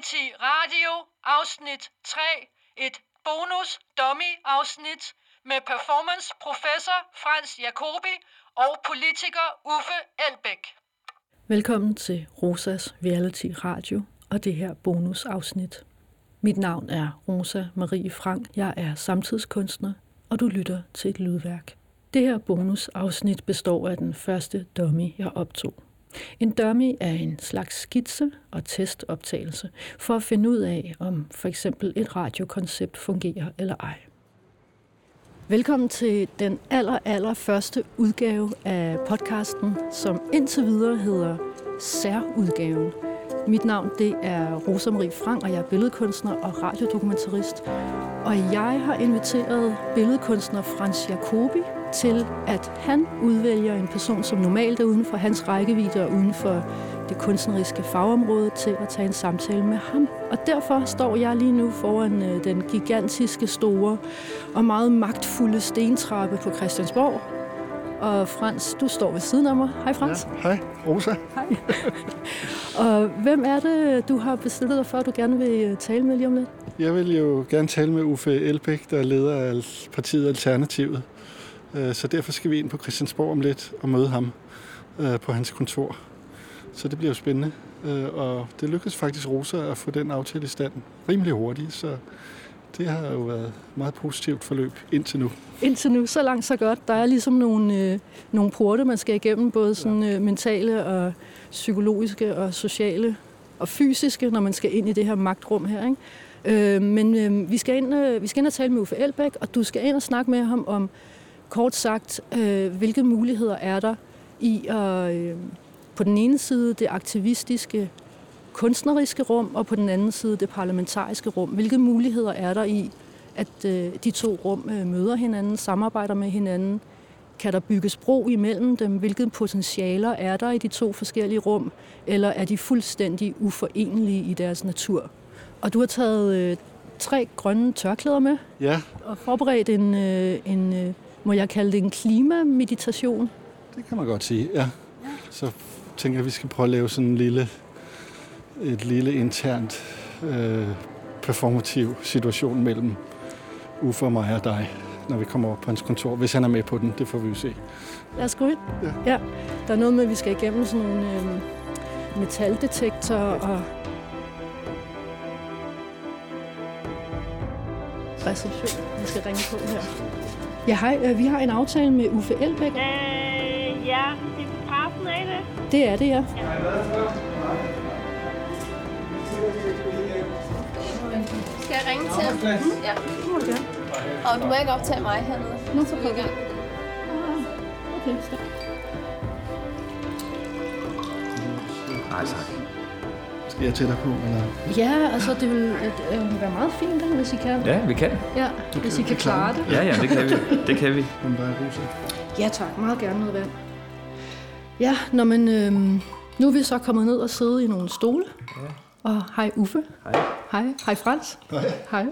Reality Radio, afsnit 3, et bonus dummy afsnit med performance professor Frans Jacobi og politiker Uffe Elbæk. Velkommen til Rosas Reality Radio og det her bonusafsnit. Mit navn er Rosa Marie Frank. Jeg er samtidskunstner, og du lytter til et lydværk. Det her bonusafsnit består af den første dummy, jeg optog. En dummy er en slags skitse og testoptagelse for at finde ud af, om for eksempel et radiokoncept fungerer eller ej. Velkommen til den aller, aller første udgave af podcasten, som indtil videre hedder Særudgaven. Mit navn det er Rosa Marie Frank, og jeg er billedkunstner og radiodokumentarist. Og jeg har inviteret billedkunstner Frans Jacobi til, at han udvælger en person, som normalt er uden for hans rækkevidde og uden for det kunstneriske fagområde, til at tage en samtale med ham. Og derfor står jeg lige nu foran øh, den gigantiske, store og meget magtfulde stentrappe på Christiansborg. Og Frans, du står ved siden af mig. Hej Frans. Ja, hej, Rosa. Hej. og hvem er det, du har besluttet dig for, at du gerne vil øh, tale med lige om lidt? Jeg vil jo gerne tale med Uffe Elbæk, der er leder af partiet Alternativet. Øh, så derfor skal vi ind på Christiansborg om lidt og møde ham øh, på hans kontor. Så det bliver jo spændende. Øh, og det lykkedes faktisk Rosa at få den aftale i stand rimelig hurtigt, så det har jo været et meget positivt forløb indtil nu. Indtil nu, så langt så godt. Der er ligesom nogle, øh, nogle porte, man skal igennem, både sådan øh, mentale og psykologiske og sociale og fysiske, når man skal ind i det her magtrum her. Ikke? Øh, men øh, vi, skal ind, øh, vi skal ind og tale med Uffe Elbæk, og du skal ind og snakke med ham om, kort sagt, øh, hvilke muligheder er der i at øh, på den ene side det aktivistiske kunstneriske rum, og på den anden side det parlamentariske rum. Hvilke muligheder er der i, at øh, de to rum øh, møder hinanden, samarbejder med hinanden? Kan der bygges bro imellem dem? Hvilke potentialer er der i de to forskellige rum? Eller er de fuldstændig uforenelige i deres natur? Og du har taget øh, tre grønne tørklæder med. Ja. Og forberedt en, øh, en øh, må jeg kalde det en klimameditation? Det kan man godt sige, ja. ja. Så tænker jeg, at vi skal prøve at lave sådan en lille et lille internt øh, performativ situation mellem Uffe og mig og dig, når vi kommer op på hans kontor. Hvis han er med på den, det får vi jo se. Lad os gå ind. Ja. ja. Der er noget med, at vi skal igennem sådan nogle øh, metaldetektorer og reception. Vi skal ringe på her. Ja, hej. Øh, vi har en aftale med Uffe Elbæk. Øh, ja, det er pressen, er det? Det er det, ja. ja. Skal jeg ringe til ham? Mm. Ja. Og du må ikke optage mig hernede. Nu så går gang. Okay, stop. Nej, tak. Jeg tættere på, eller? Ja, altså det vil, det vil være meget fint, hvis I kan. Ja, vi kan. Ja, du hvis kan, I kan klare det. Ja, ja, det kan vi. Det kan vi. Men der er. Ja tak, meget gerne noget vand. Ja, når man, øh, nu er vi så kommet ned og sidde i nogle stole. Ja. Og hej Uffe. Hej. Hej. Hej Frans. Hej. Hej.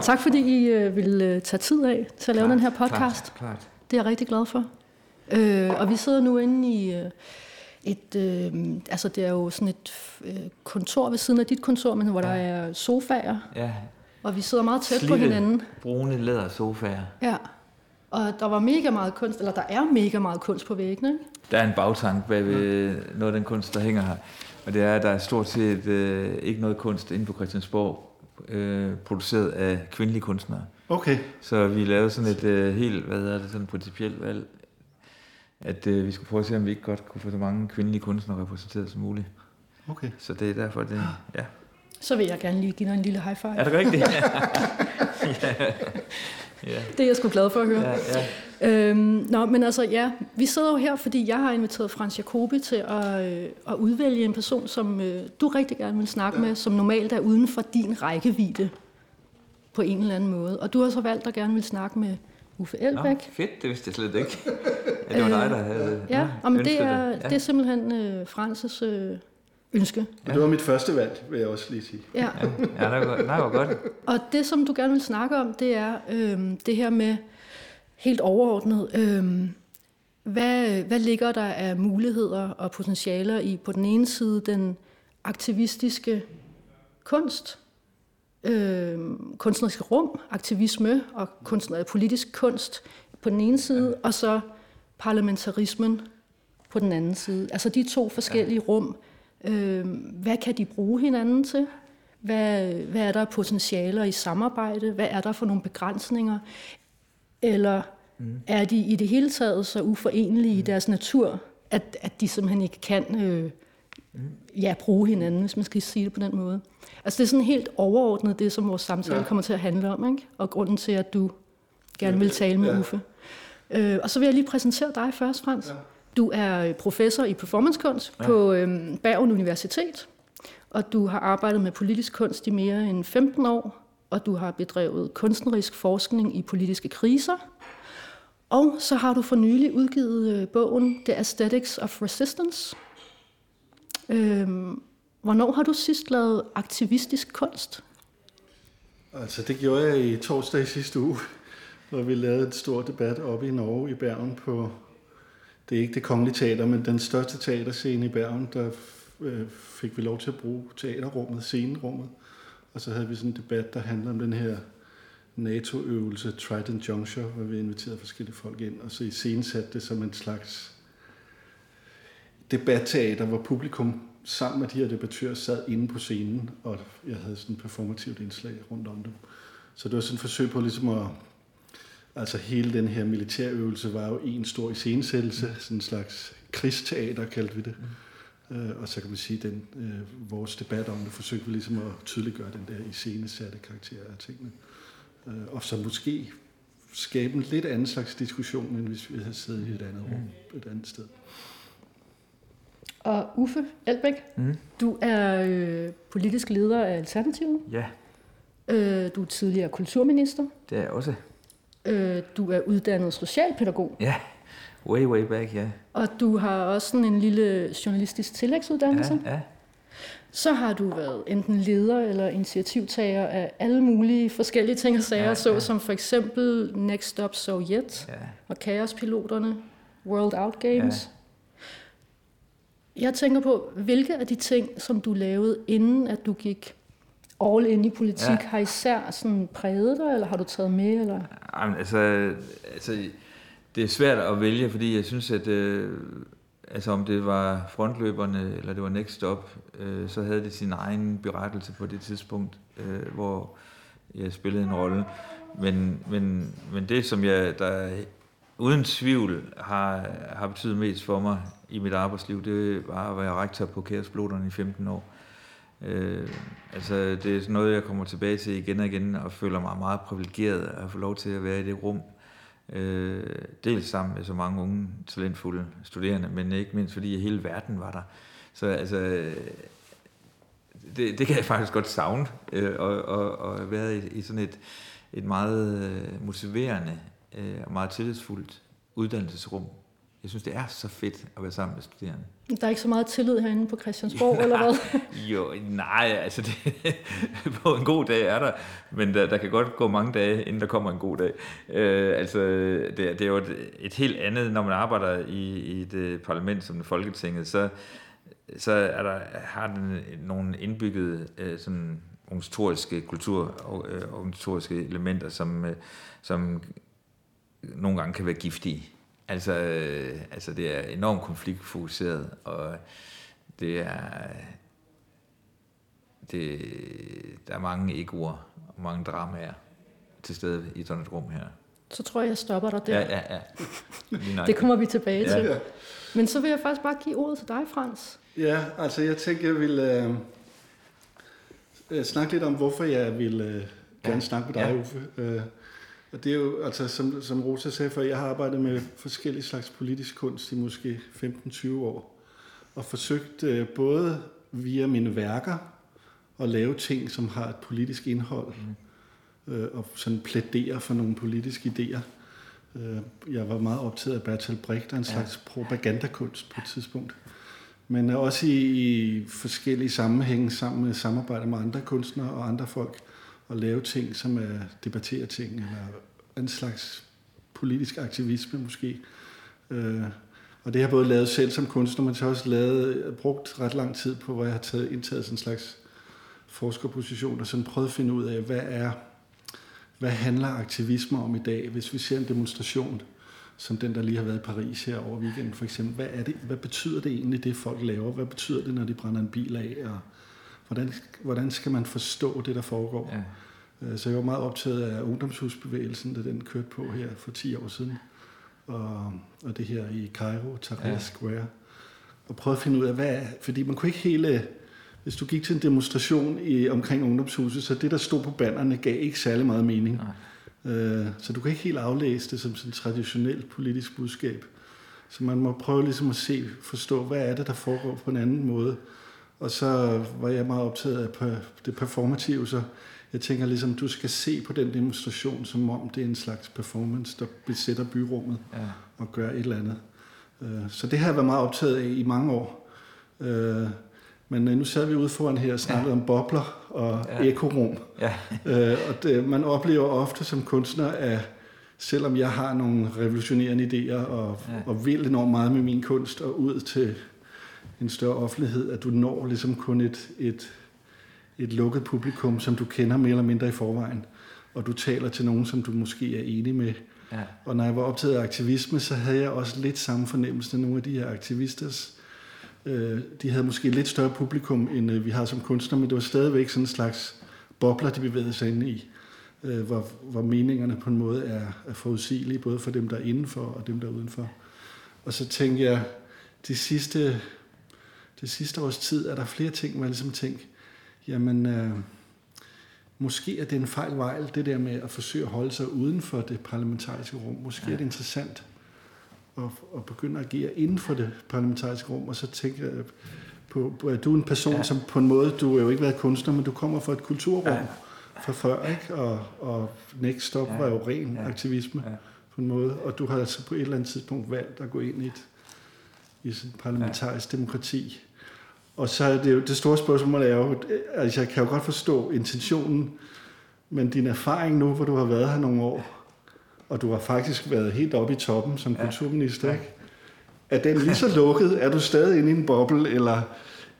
Tak fordi I øh, vil øh, tage tid af til at lave den her podcast. Klart, klart. Det er jeg rigtig glad for. Øh, og vi sidder nu inde i øh, et, øh, altså det er jo sådan et øh, kontor ved siden af dit kontor, men hvor ja. der er sofaer. Ja. Og vi sidder meget tæt Slitte, på hinanden. brune læder sofaer. Ja. Og der var mega meget kunst, eller der er mega meget kunst på væggene, ikke? Der er en bagtank bag ved noget af den kunst, der hænger her. Og det er, at der er stort set øh, ikke noget kunst inde på Christiansborg, øh, produceret af kvindelige kunstnere. Okay. Så vi lavede sådan et øh, helt, hvad hedder det, sådan et principielt valg, at øh, vi skulle prøve at se, om vi ikke godt kunne få så mange kvindelige kunstnere repræsenteret som muligt. Okay. Så det er derfor, det, ja. Så vil jeg gerne lige give dig en lille high five. Er det rigtigt? ja. ja. Det er jeg sgu glad for at høre. Ja, ja. Øhm, nå, men altså ja, vi sidder jo her, fordi jeg har inviteret Frans Jacobi til at, øh, at udvælge en person, som øh, du rigtig gerne vil snakke ja. med, som normalt er uden for din rækkevidde på en eller anden måde. Og du har så valgt at gerne vil snakke med Uffe Elbæk. Nå, fedt, det vidste jeg slet ikke. Ja, det var dig, der havde Ja, ja men det er, det. Ja. det er simpelthen øh, Frances øh, ønske. Ja. Det var mit første valg, vil jeg også lige sige. Ja, ja det, var, det var godt. Og det, som du gerne vil snakke om, det er øh, det her med helt overordnet, øh, hvad, hvad ligger der af muligheder og potentialer i på den ene side den aktivistiske kunst, øh, kunstneriske rum, aktivisme og kunstner, politisk kunst på den ene side, og så parlamentarismen på den anden side. Altså de to forskellige rum. Øh, hvad kan de bruge hinanden til? Hvad, hvad er der potentialer i samarbejde? Hvad er der for nogle begrænsninger? Eller mm. er de i det hele taget så uforenelige mm. i deres natur, at, at de simpelthen ikke kan øh, mm. ja, bruge hinanden, hvis man skal sige det på den måde? Altså det er sådan helt overordnet, det som vores samtale ja. kommer til at handle om, ikke? og grunden til, at du gerne vil tale med ja. Uffe. Øh, og så vil jeg lige præsentere dig først, Frans. Ja. Du er professor i performancekunst ja. på øh, Bergen Universitet, og du har arbejdet med politisk kunst i mere end 15 år, og du har bedrevet kunstnerisk forskning i politiske kriser. Og så har du for nylig udgivet øh, bogen The Aesthetics of Resistance. Øhm, hvornår har du sidst lavet aktivistisk kunst? Altså, det gjorde jeg i torsdag i sidste uge, hvor vi lavede en stor debat oppe i Norge i Bergen på, det er ikke det kongelige teater, men den største teaterscene i Bergen, der øh, fik vi lov til at bruge teaterrummet, scenerummet. Og så havde vi sådan en debat, der handlede om den her NATO-øvelse Trident Juncture, hvor vi inviterede forskellige folk ind, og så i satte det som en slags debatteater, hvor publikum sammen med de her debattører sad inde på scenen, og jeg havde sådan et performativt indslag rundt om dem. Så det var sådan et forsøg på ligesom at... Altså hele den her militærøvelse var jo en stor iscenesættelse, sådan en slags krigsteater kaldte vi det. Øh, og så kan man sige, at den, øh, vores debat om det forsøgte vi ligesom at tydeliggøre den der iscenesatte karakter af tingene. Øh, og så måske skabe en lidt anden slags diskussion, end hvis vi havde siddet i et andet rum, mm. et andet sted. Og Uffe Elbæk, mm. du er øh, politisk leder af Alternativet. Ja. Øh, du er tidligere kulturminister. Det er jeg også. Øh, du er uddannet socialpædagog. Ja. Way, way back, ja. Og du har også sådan en lille journalistisk tillægsuddannelse. Ja, ja. Så har du været enten leder eller initiativtager af alle mulige forskellige ting og sager, ja, ja. så som for eksempel Next Stop Sovjet ja. og Kaospiloterne, World Out Games. Ja. Jeg tænker på, hvilke af de ting, som du lavede, inden at du gik all in i politik, ja. har især sådan præget dig, eller har du taget med? Eller? Jamen, altså, altså, det er svært at vælge, fordi jeg synes, at øh, altså om det var frontløberne eller det var Next Stop, øh, så havde det sin egen berettelse på det tidspunkt, øh, hvor jeg spillede en rolle. Men, men, men det, som jeg der uden tvivl har, har betydet mest for mig i mit arbejdsliv, det var at være rektor på Kæresbloderne i 15 år. Øh, altså, det er sådan noget, jeg kommer tilbage til igen og igen, og føler mig meget privilegeret at få lov til at være i det rum, Øh, dels sammen med så mange unge, talentfulde studerende, men ikke mindst fordi hele verden var der. Så altså, det, det kan jeg faktisk godt savne, øh, og, og, og være i, i sådan et, et meget øh, motiverende øh, og meget tillidsfuldt uddannelsesrum, jeg synes, det er så fedt at være sammen med studerende. Der er ikke så meget tillid herinde på Christiansborg, eller hvad? jo, nej, altså det, på en god dag er der, men der, der kan godt gå mange dage, inden der kommer en god dag. Øh, altså, det, det er jo et, et helt andet, når man arbejder i, i et øh, parlament som Folketinget, så, så er der, har den nogle indbyggede øh, sådan, organisatoriske kultur og øh, elementer, som, øh, som nogle gange kan være giftige. Altså, øh, altså det er enormt konfliktfokuseret, og det er, det, der er mange egoer og mange dramaer til stede i sådan et rum her. Så tror jeg, jeg stopper dig der. Ja, ja, ja. det kommer vi tilbage ja. til. Men så vil jeg faktisk bare give ordet til dig, Frans. Ja, altså jeg tænker, jeg vil øh, øh snakke lidt om, hvorfor jeg vil øh, gerne ja. snakke med dig, ja. Uffe. Øh, og det er jo, altså som, som Rosa sagde før, jeg har arbejdet med forskellige slags politisk kunst i måske 15-20 år, og forsøgt øh, både via mine værker at lave ting, som har et politisk indhold, mm. øh, og sådan plædere for nogle politiske idéer. Øh, jeg var meget optaget af Bertolt Brecht, en slags ja. propagandakunst på et tidspunkt. Men også i, i forskellige sammenhænge sammen med samarbejde med andre kunstnere og andre folk, at lave ting, som er debattere ting, eller en slags politisk aktivisme måske. Øh, og det har jeg både lavet selv som kunstner, men så har også lavet, brugt ret lang tid på, hvor jeg har taget, indtaget sådan en slags forskerposition og sådan prøvet at finde ud af, hvad er, hvad handler aktivisme om i dag, hvis vi ser en demonstration, som den, der lige har været i Paris her over weekenden for eksempel. Hvad, er det, hvad betyder det egentlig, det folk laver? Hvad betyder det, når de brænder en bil af? Og hvordan, hvordan skal man forstå det, der foregår? Ja. Øh, så jeg var meget optaget af ungdomshusbevægelsen, da den kørte på her for 10 år siden. Og, og det her i Cairo, Tahrir ja. Square. Og prøvede at finde ud af, hvad fordi man kunne ikke hele hvis du gik til en demonstration i, omkring ungdomshuset, så det, der stod på bannerne, gav ikke særlig meget mening. Øh, så du kan ikke helt aflæse det som sådan et traditionelt politisk budskab. Så man må prøve ligesom at se, forstå, hvad er det, der foregår på en anden måde. Og så var jeg meget optaget af det performative, så jeg tænker ligesom, du skal se på den demonstration, som om det er en slags performance, der besætter byrummet ja. og gør et eller andet. Øh, så det har jeg været meget optaget af i mange år. Øh, men øh, nu sad vi ude foran her og snakkede ja. om bobler og ja. ekorum. Ja. og det, man oplever ofte som kunstner, at selvom jeg har nogle revolutionerende idéer og, ja. og vil enormt meget med min kunst og ud til en større offentlighed, at du når ligesom kun et, et, et lukket publikum, som du kender mere eller mindre i forvejen. Og du taler til nogen, som du måske er enig med. Ja. Og når jeg var optaget af aktivisme, så havde jeg også lidt samme fornemmelse af nogle af de her aktivisters Øh, de havde måske lidt større publikum, end øh, vi har som kunstner, men det var stadigvæk sådan en slags bobler, de bevægede sig ind i, øh, hvor, hvor meningerne på en måde er, er forudsigelige, både for dem, der er indenfor og dem, der er udenfor. Og så tænkte jeg, de sidste, det sidste års tid er der flere ting, hvor jeg ligesom tænkte, jamen, øh, måske er det en fejl vej, det der med at forsøge at holde sig uden for det parlamentariske rum. Måske ja. er det interessant og, og begynde at agere inden for det parlamentariske rum, og så tænker jeg på, på at du er en person, ja. som på en måde, du har jo ikke været kunstner, men du kommer fra et kulturrum ja. fra før, ikke? Og, og Next Stop ja. var jo ren ja. aktivisme ja. på en måde, og du har altså på et eller andet tidspunkt valgt at gå ind i et i sådan et parlamentarisk ja. demokrati. Og så er det jo, det store spørgsmål er jo, altså jeg kan jo godt forstå intentionen, men din erfaring nu, hvor du har været her nogle år, og du har faktisk været helt oppe i toppen som ja. kulturminister, ikke? Er den lige så lukket? Er du stadig inde i en boble, eller,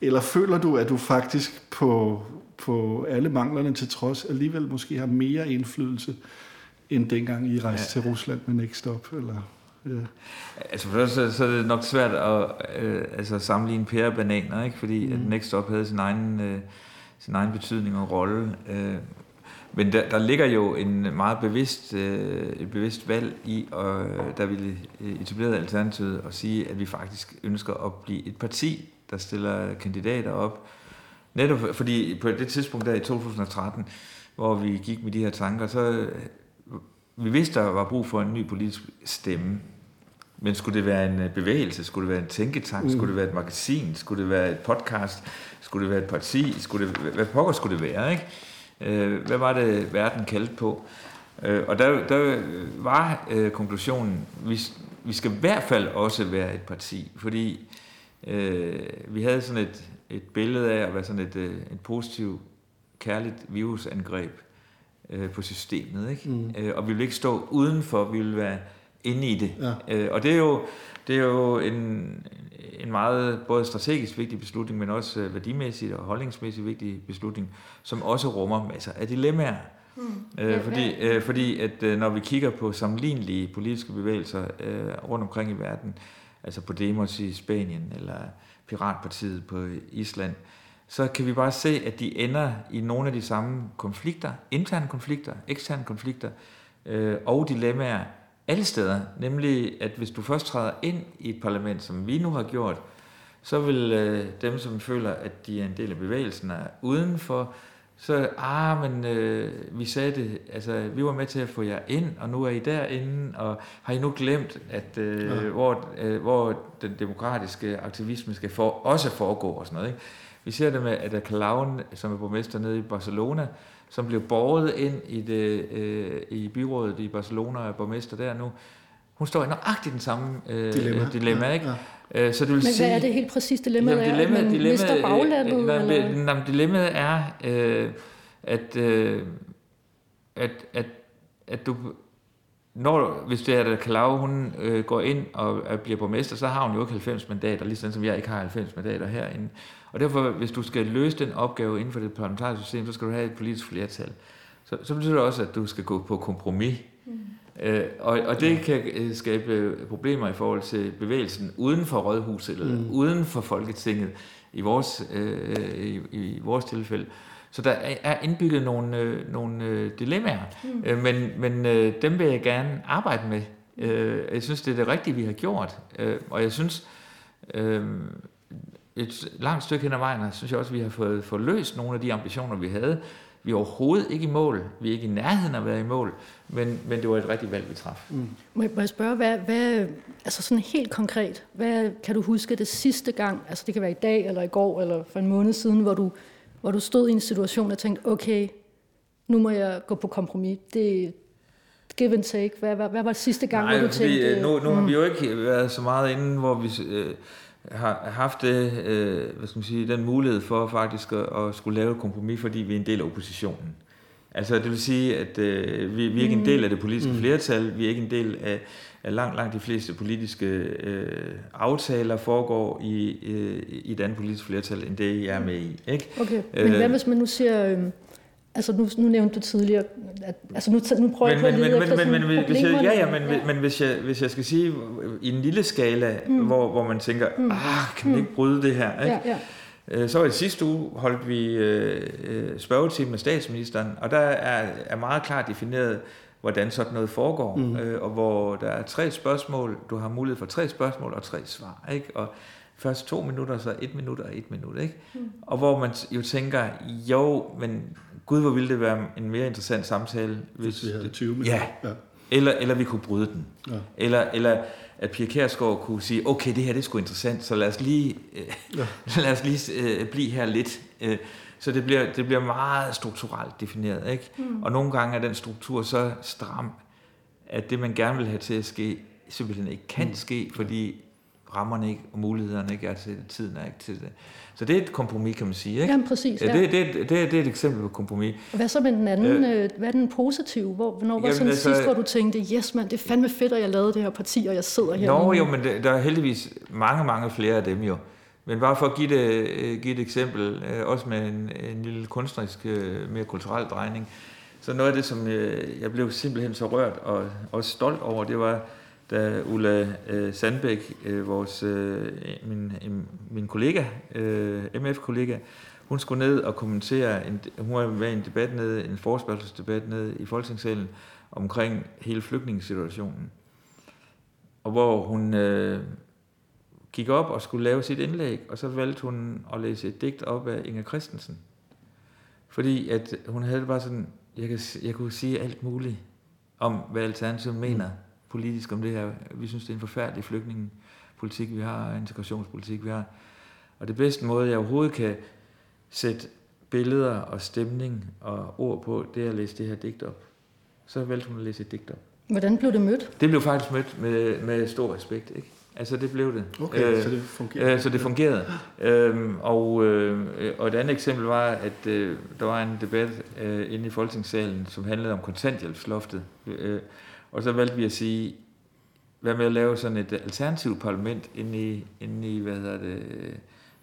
eller føler du, at du faktisk på, på alle manglerne til trods alligevel måske har mere indflydelse, end dengang I rejste ja. til Rusland med Next Stop? Eller, ja. Altså for så, så er det nok svært at øh, altså sammenligne pære og bananer, ikke? fordi mm. at Next Stop havde sin egen, øh, sin egen betydning og rolle. Øh, men der, der ligger jo en meget bevidst, øh, et bevidst valg i, og der ville etableret Alternativet at sige, at vi faktisk ønsker at blive et parti, der stiller kandidater op. Netop fordi på det tidspunkt der i 2013, hvor vi gik med de her tanker, så vi vidste, der var brug for en ny politisk stemme. Men skulle det være en bevægelse? Skulle det være en tænketank? Mm. Skulle det være et magasin? Skulle det være et podcast? Skulle det være et parti? Skulle det, hvad pokker skulle det være? Ikke? Øh, hvad var det, verden kaldte på? Øh, og der, der var øh, konklusionen, vi, vi skal i hvert fald også være et parti, fordi øh, vi havde sådan et, et billede af at være sådan et, øh, et positivt, kærligt virusangreb øh, på systemet. Ikke? Mm. Øh, og vi ville ikke stå udenfor, vi ville være inde i det. Ja. Øh, og det er jo, det er jo en, en meget både strategisk vigtig beslutning, men også øh, værdimæssigt og holdningsmæssigt vigtig beslutning, som også rummer masser af dilemmaer. Mm. Øh, fordi, øh, fordi at øh, når vi kigger på sammenlignelige politiske bevægelser øh, rundt omkring i verden, altså på Demos i Spanien eller Piratpartiet på Island, så kan vi bare se, at de ender i nogle af de samme konflikter, interne konflikter, eksterne konflikter øh, og dilemmaer, alle steder. Nemlig, at hvis du først træder ind i et parlament, som vi nu har gjort, så vil øh, dem, som føler, at de er en del af bevægelsen, er udenfor, så, ah, men øh, vi sagde det, altså, vi var med til at få jer ind, og nu er I derinde, og har I nu glemt, at øh, ja. hvor, øh, hvor den demokratiske aktivisme skal for, også foregå og sådan noget, ikke? Vi ser det med, at Clown, som er borgmester nede i Barcelona, som blev borget ind i, det, øh, i byrådet i Barcelona og er borgmester der nu. Hun står i nøjagtigt den samme øh, dilemma, dilemma ikke? Ja, ja. Øh, så det vil Men sige, hvad er det helt præcis dilemmaet jamen, dilemma, er? At man dilemma, mister baglandet? Øh, eller? Jamen, dilemmaet er, øh, at, øh, at, at, at du når, hvis det er, at Kalau, hun øh, går ind og øh, bliver borgmester, så har hun jo ikke 90 mandater, ligesom som jeg ikke har 90 mandater herinde. Og derfor, hvis du skal løse den opgave inden for det parlamentariske system, så skal du have et politisk flertal. Så, så betyder det også, at du skal gå på kompromis. Mm. Øh, og, og det kan øh, skabe problemer i forhold til bevægelsen uden for rådhuset, eller mm. uden for Folketinget, i vores, øh, i, i vores tilfælde. Så der er indbygget nogle, øh, nogle øh, dilemmaer, mm. øh, men, men øh, dem vil jeg gerne arbejde med. Øh, jeg synes, det er det rigtige, vi har gjort. Øh, og jeg synes, øh, et langt stykke hen ad vejen, synes jeg også, at vi har fået, fået løst nogle af de ambitioner, vi havde. Vi er overhovedet ikke i mål. Vi er ikke i nærheden af at være i mål, men, men det var et rigtigt valg, vi traf. Mm. Må, jeg, må jeg spørge, hvad, hvad, altså sådan helt konkret, hvad kan du huske det sidste gang, altså det kan være i dag, eller i går, eller for en måned siden, hvor du, hvor du stod i en situation og tænkte, okay, nu må jeg gå på kompromis. Det, give and take. Hvad, hvad, hvad var det sidste gang, Nej, hvor du tænkte... nu, nu mm. har vi jo ikke været så meget inde, hvor vi øh, har haft det, øh, hvad skal man sige, den mulighed for faktisk at, at skulle lave et kompromis, fordi vi er en del af oppositionen. Altså det vil sige, at øh, vi, vi er ikke en del af det politiske mm. flertal, vi er ikke en del af, af langt, langt de fleste politiske øh, aftaler foregår i, øh, i et andet politisk flertal, end det jeg er med i. Ikke? Okay, men hvad hvis man nu siger... Øh, Altså nu, nu nævnte du tidligere, at, altså nu, nu prøver jeg på at lede men, efter men, men, men, hvis jeg, ja, ja, men, ja. men hvis, jeg, hvis jeg skal sige, i en lille skala, mm. hvor, hvor man tænker, mm. ah, kan man ikke bryde det her? Ikke? Ja, ja. Øh, Så var det sidste uge, holdt vi øh, spørgetime med statsministeren, og der er, er meget klart defineret, hvordan sådan noget foregår, mm. øh, og hvor der er tre spørgsmål, du har mulighed for tre spørgsmål og tre svar, ikke? Og først to minutter, så et minut og et minut, ikke? Mm. Og hvor man jo tænker, jo, men gud, hvor ville det være en mere interessant samtale, hvis, hvis vi havde 20 minutter. Ja. ja. Eller, eller vi kunne bryde den. Ja. Eller, eller at Pia Kærsgaard kunne sige, okay, det her det er sgu interessant, så lad os lige, øh, ja. lad os lige øh, blive her lidt. Øh, så det bliver, det bliver meget strukturelt defineret. Ikke? Mm. Og nogle gange er den struktur så stram, at det, man gerne vil have til at ske, simpelthen ikke kan mm. ske, fordi rammerne ikke, og mulighederne ikke er til tiden er ikke til det. Så det er et kompromis, kan man sige. Ikke? Jamen præcis, ja. Det, det, det, det er et eksempel på kompromis. Og hvad så med den anden, øh, hvad er den positive? Hvor, hvornår var sådan altså, sidst, hvor du tænkte, yes mand, det er fandme fedt, at jeg lavede det her parti, og jeg sidder her. Nå jo, men der er heldigvis mange, mange flere af dem jo. Men bare for at give, det, give et eksempel, også med en, en lille kunstnerisk, mere kulturel drejning, så noget af det, som jeg blev simpelthen så rørt og også stolt over, det var, da Ulla øh, Sandbæk, øh, vores, øh, min, øh, min kollega, øh, MF-kollega, hun skulle ned og kommentere, en, hun var med i en debat nede, en forespørgselsdebat nede i Folketingssalen omkring hele flygtningesituationen. Og hvor hun øh, gik op og skulle lave sit indlæg, og så valgte hun at læse et digt op af Inger Christensen. Fordi at hun havde det bare sådan, jeg, kan, jeg kunne sige alt muligt om, hvad Alternativet mener politisk om det her. Vi synes, det er en forfærdelig flygtningepolitik, vi har, integrationspolitik, vi har. Og det bedste måde, jeg overhovedet kan sætte billeder og stemning og ord på, det er at læse det her digt op. Så valgte hun at læse et digt op. Hvordan blev det mødt? Det blev faktisk mødt med, med stor respekt. Ikke? Altså det blev det. Okay, øh, så det fungerede. Øh, så det fungerede. øhm, og, øh, og et andet eksempel var, at øh, der var en debat øh, inde i Folketingssalen, som handlede om kontanthjælpsloftet. Øh, og så valgte vi at sige, hvad med at lave sådan et alternativt parlament inde i, inde i hvad hedder det,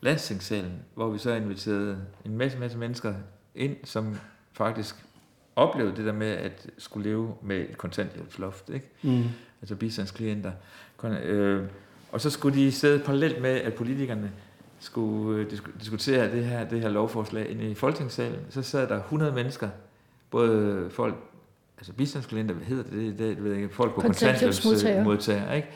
landstingssalen, hvor vi så inviterede en masse, masse mennesker ind, som faktisk oplevede det der med at skulle leve med et kontanthjælpsloft, ikke? Mm. altså bistandsklienter. Øh, og så skulle de sidde parallelt med, at politikerne skulle øh, diskutere det her, det her lovforslag inde i folketingssalen. Så sad der 100 mennesker, både folk altså bistandsklienter, hvad hedder det, det, det ved jeg ikke, folk på kontanthjælpsmodtagere, ikke?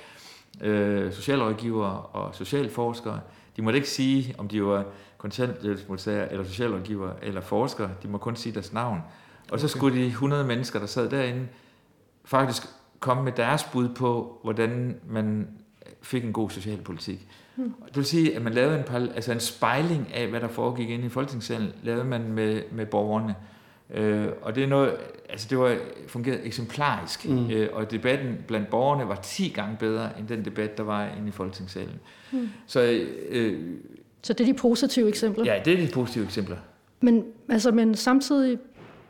Øh, socialrådgivere og socialforskere, de måtte ikke sige, om de var kontanthjælpsmodtagere, eller socialrådgivere, eller forskere, de må kun sige deres navn. Og okay. så skulle de 100 mennesker, der sad derinde, faktisk komme med deres bud på, hvordan man fik en god socialpolitik. Hmm. Det vil sige, at man lavede en, altså en spejling af, hvad der foregik inde i Folketingssalen, lavede man med, med borgerne. Øh, og det er noget, altså det var fungeret eksemplarisk, mm. øh, og debatten blandt borgerne var 10 gange bedre end den debat, der var inde i Folketingssalen. Mm. Så, øh, så det er de positive eksempler? Ja, det er de positive eksempler. Men, altså, men samtidig,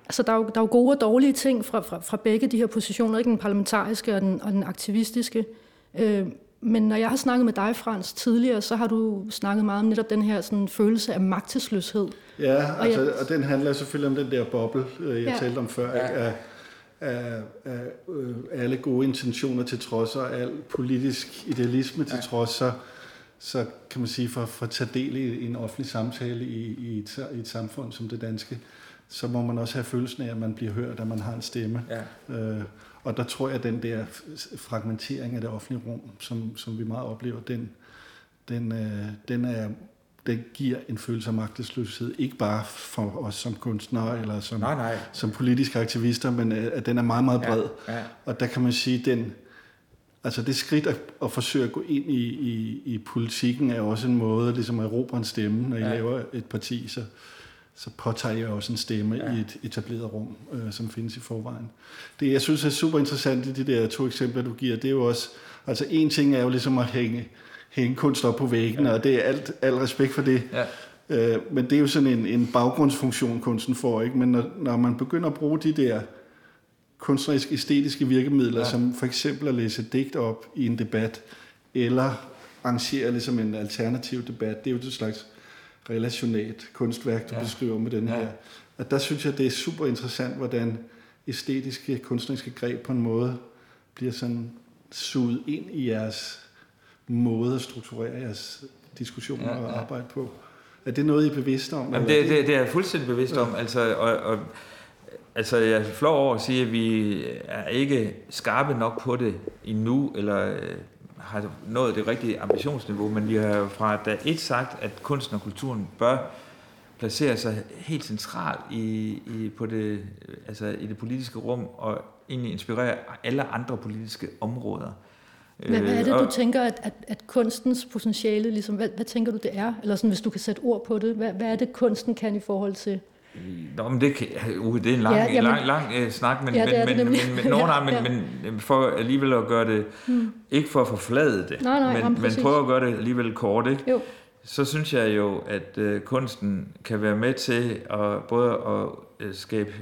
altså der er, jo, der er jo gode og dårlige ting fra, fra, fra begge de her positioner, ikke den parlamentariske og den, og den aktivistiske. Øh, men når jeg har snakket med dig, Frans, tidligere, så har du snakket meget om netop den her sådan, følelse af magtesløshed. Ja, og, altså, jeg... og den handler selvfølgelig om den der boble, øh, jeg ja. talte om før, ja. af, af, af øh, alle gode intentioner til trods, og al politisk idealisme til ja. trods, så, så kan man sige, for, for at tage del i en offentlig samtale i, i, et, i et samfund som det danske, så må man også have følelsen af, at man bliver hørt, at man har en stemme. Ja. Øh, og der tror jeg, at den der fragmentering af det offentlige rum, som, som vi meget oplever, den, den, øh, den, er, den giver en følelse af magtesløshed, ikke bare for os som kunstnere eller som, nej, nej. som politiske aktivister, men øh, at den er meget, meget bred. Ja, ja. Og der kan man sige, den, altså det skridt at, at forsøge at gå ind i, i, i politikken er også en måde ligesom at erobre en stemme, når I ja. laver et parti, så, så påtager jeg også en stemme ja. i et etableret rum, øh, som findes i forvejen. Det, jeg synes er super interessant i de der to eksempler, du giver, det er jo også, altså en ting er jo ligesom at hænge, hænge kunst op på væggen, ja. og det er alt, al respekt for det. Ja. Øh, men det er jo sådan en, en baggrundsfunktion, kunsten får, ikke? Men når, når man begynder at bruge de der kunstneriske, æstetiske virkemidler, ja. som for eksempel at læse digt op i en debat, eller arrangere ligesom en alternativ debat, det er jo et slags relationalt kunstværk, du ja. beskriver med den ja. her. At der synes jeg, det er super interessant, hvordan æstetiske, kunstneriske greb på en måde bliver sådan suget ind i jeres måde at strukturere jeres diskussioner ja, ja. og arbejde på. Er det noget, I er bevidste om? Jamen, det, det, det er jeg fuldstændig bevidst ja. om. Altså, og, og, altså, jeg er flov over at sige, at vi er ikke skarpe nok på det endnu, eller har nået det rigtige ambitionsniveau, men vi har fra da et sagt, at kunsten og kulturen bør placere sig helt centralt i, i, på det, altså i det politiske rum og egentlig inspirere alle andre politiske områder. Hvad, hvad er det, øh, du tænker, at, at, at kunstens potentiale, ligesom, hvad, hvad tænker du, det er? Eller sådan, hvis du kan sætte ord på det, hvad, hvad er det, kunsten kan i forhold til Nå, men det, kan, uh, det er en lang, ja, jamen, lang, lang uh, snak, men, ja, men, men, men, men, nogen ja, men, ja. men for alligevel at gøre det, hmm. ikke for at forflade det, nej, nej, men, jamen, men prøve at gøre det alligevel kort, ikke? Jo. så synes jeg jo, at uh, kunsten kan være med til at både at uh, skabe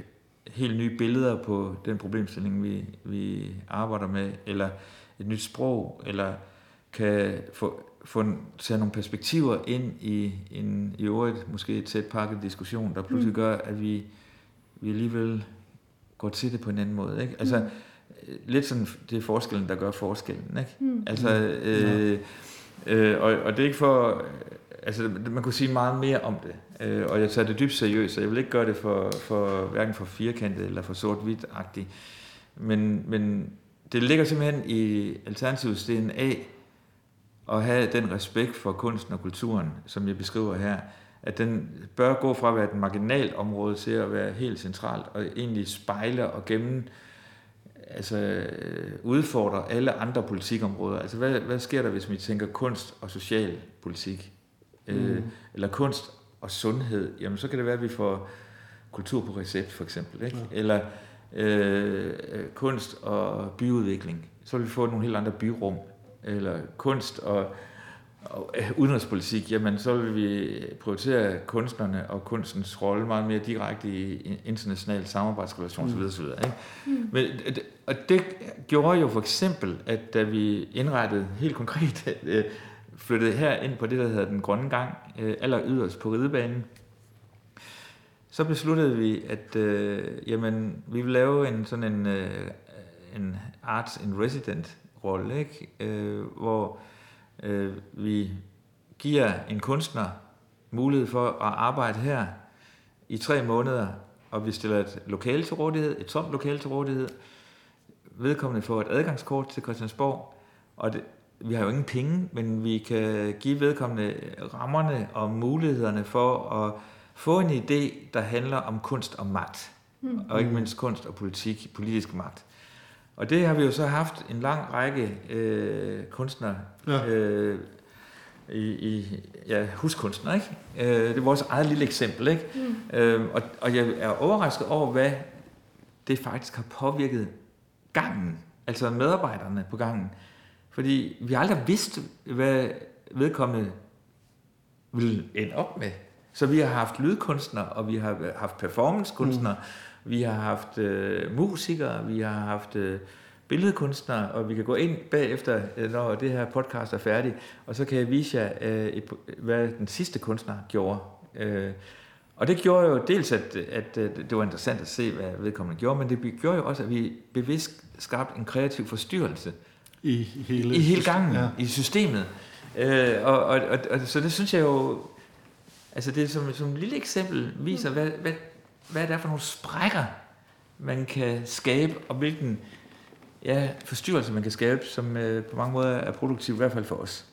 helt nye billeder på den problemstilling, vi, vi arbejder med, eller et nyt sprog, eller kan få få tage nogle perspektiver ind i en i øvrigt måske tæt pakket diskussion, der pludselig mm. gør, at vi, vi alligevel går til det på en anden måde. Ikke? Altså, mm. lidt sådan, det er forskellen, der gør forskellen. Ikke? Mm. Altså, øh, øh, og, og det er ikke for, altså, man kunne sige meget mere om det, øh, og jeg tager det dybt seriøst, så jeg vil ikke gøre det for, for hverken for firkantet eller for sort-hvidt-agtigt, men, men det ligger simpelthen i Alternativets DNA, at have den respekt for kunsten og kulturen, som jeg beskriver her, at den bør gå fra at være et marginalt område til at være helt centralt og egentlig spejle og gennem altså udfordre alle andre politikområder. Altså hvad, hvad sker der, hvis vi tænker kunst og social politik? Øh, mm. Øh, eller kunst og sundhed? Jamen så kan det være, at vi får kultur på recept for eksempel. Ikke? Ja. Eller øh, kunst og byudvikling. Så vil vi få nogle helt andre byrum eller kunst og, og øh, udenrigspolitik, jamen så vil vi prioritere kunstnerne og kunstens rolle meget mere direkte i international samarbejdsrelation mm. osv. Ikke? Mm. Men, og det gjorde jo for eksempel, at da vi indrettede helt konkret, øh, flyttede her ind på det, der hedder den grønne gang, øh, aller yderst på ridebanen, så besluttede vi, at øh, jamen, vi vil lave en sådan en, øh, en arts in resident rolle, ikke? Øh, hvor øh, vi giver en kunstner mulighed for at arbejde her i tre måneder, og vi stiller et lokale til rådighed, et tomt lokale til rådighed. Vedkommende får et adgangskort til Christiansborg, og det, vi har jo ingen penge, men vi kan give vedkommende rammerne og mulighederne for at få en idé, der handler om kunst og magt. Mm. Og ikke mindst kunst og politik, politisk magt. Og det har vi jo så haft en lang række øh, kunstnere ja. øh, i, i ja, huskunstner, ikke? Øh, det er vores eget lille eksempel, ikke? Mm. Øh, og, og jeg er overrasket over, hvad det faktisk har påvirket gangen, altså medarbejderne på gangen. Fordi vi har aldrig vidst, hvad vedkommende vil ende op med. Så vi har haft lydkunstnere, og vi har haft performancekunstnere, mm Vi har haft øh, musikere, vi har haft øh, billedkunstnere, og vi kan gå ind bagefter, øh, når det her podcast er færdig, og så kan jeg vise jer, øh, et, hvad den sidste kunstner gjorde. Øh, og det gjorde jo dels, at, at, at det var interessant at se, hvad vedkommende gjorde, men det gjorde jo også, at vi bevidst skabte en kreativ forstyrrelse I hele, i hele gangen, Ja. i systemet. Øh, og, og, og, og, så det synes jeg jo, altså det er som, som et lille eksempel viser, hvad, hvad, hvad det er for nogle sprækker, man kan skabe, og hvilken ja, forstyrrelse man kan skabe, som øh, på mange måder er produktiv, i hvert fald for os.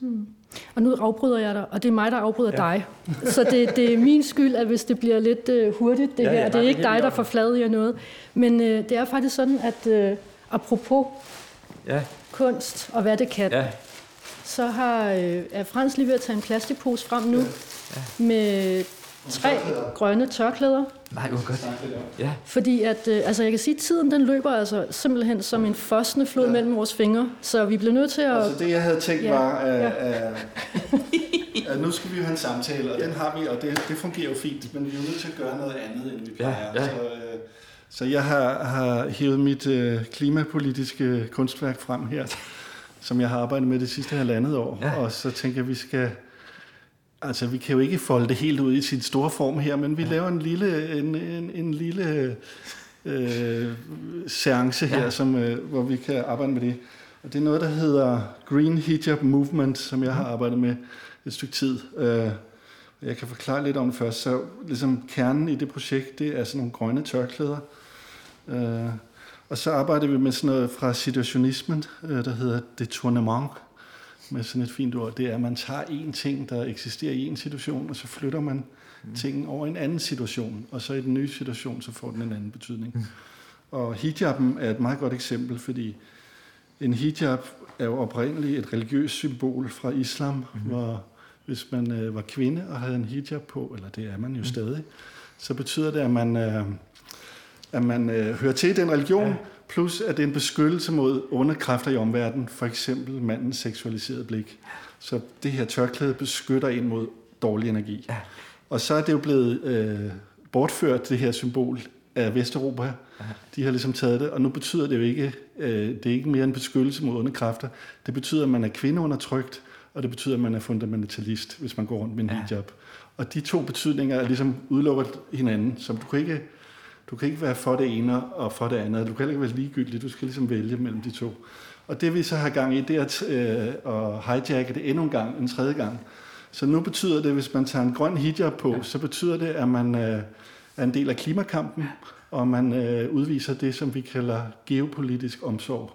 Og nu afbryder jeg dig, og det er mig, der afbryder ja. Ja. dig. Så det, det er min skyld, at hvis det bliver lidt uh, hurtigt, det Ja, her. ja, det er ikke dig, der forfladiger noget. Men uh, det er faktisk sådan, at uh, apropos Ja, kunst og hvad det kan, ja, så har, uh, er Frans lige ved at tage en plastikpose frem nu med tre grønne tørklæder. nej, hvor godt. Ja, Fordi at, øh, altså jeg kan sige, at tiden den løber altså simpelthen som en fossende flod ja. mellem vores fingre. Så vi bliver nødt til at... Altså det, jeg havde tænkt Ja, var, at, ja. at, at nu skal vi jo have en samtale, og den har vi, og det, det fungerer jo fint, men vi er jo nødt til at gøre noget andet, end vi plejer. ja. Så, øh, så jeg har, har hævet mit øh, klimapolitiske kunstværk frem her, som jeg har arbejdet med det sidste halvandet år, Ja. og så tænker jeg, at vi skal... Altså, vi kan jo ikke folde det helt ud i sin store form her, men vi ja. laver en lille, en, en, en lille øh, seance her, ja. som, øh, hvor vi kan arbejde med det. Og det er noget, der hedder Green Hijab Movement, som jeg har arbejdet med et stykke tid. Øh, jeg kan forklare lidt om det først. Så ligesom kernen i det projekt, det er sådan nogle grønne tørklæder. Øh, og så arbejder vi med sådan noget fra situationismen, øh, der hedder detournement, med sådan et fint ord. Det er, at man tager en ting, der eksisterer i en situation, og så flytter man mm. tingen over i en anden situation. Og så i den nye situation, så får den en anden betydning. Mm. Og hijaben er et meget godt eksempel, fordi en hijab er jo oprindeligt et religiøst symbol fra islam, mm-hmm. hvor hvis man øh, var kvinde og havde en hijab på, eller det er man jo mm. stadig, så betyder det, at man, øh, at man øh, hører til i den religion, ja. Plus at det er en beskyttelse mod onde kræfter i omverdenen, for eksempel mandens seksualiserede blik. Så det her tørklæde beskytter en mod dårlig energi. Ja. Og så er det jo blevet øh, bortført, det her symbol, af Vesteuropa. De har ligesom taget det, og nu betyder det jo ikke, øh, det er ikke mere en beskyttelse mod onde kræfter. Det betyder, at man er kvindeundertrykt, og det betyder, at man er fundamentalist, hvis man går rundt med en hijab. Og de to betydninger er ligesom udelukket hinanden, så du kan ikke, du kan ikke være for det ene og for det andet. Du kan heller ikke være ligegyldig, du skal ligesom vælge mellem de to. Og det vi så har gang i, det er at, øh, at hijacke det endnu en gang, en tredje gang. Så nu betyder det, hvis man tager en grøn hijab på, ja. så betyder det, at man øh, er en del af klimakampen, og man øh, udviser det, som vi kalder geopolitisk omsorg.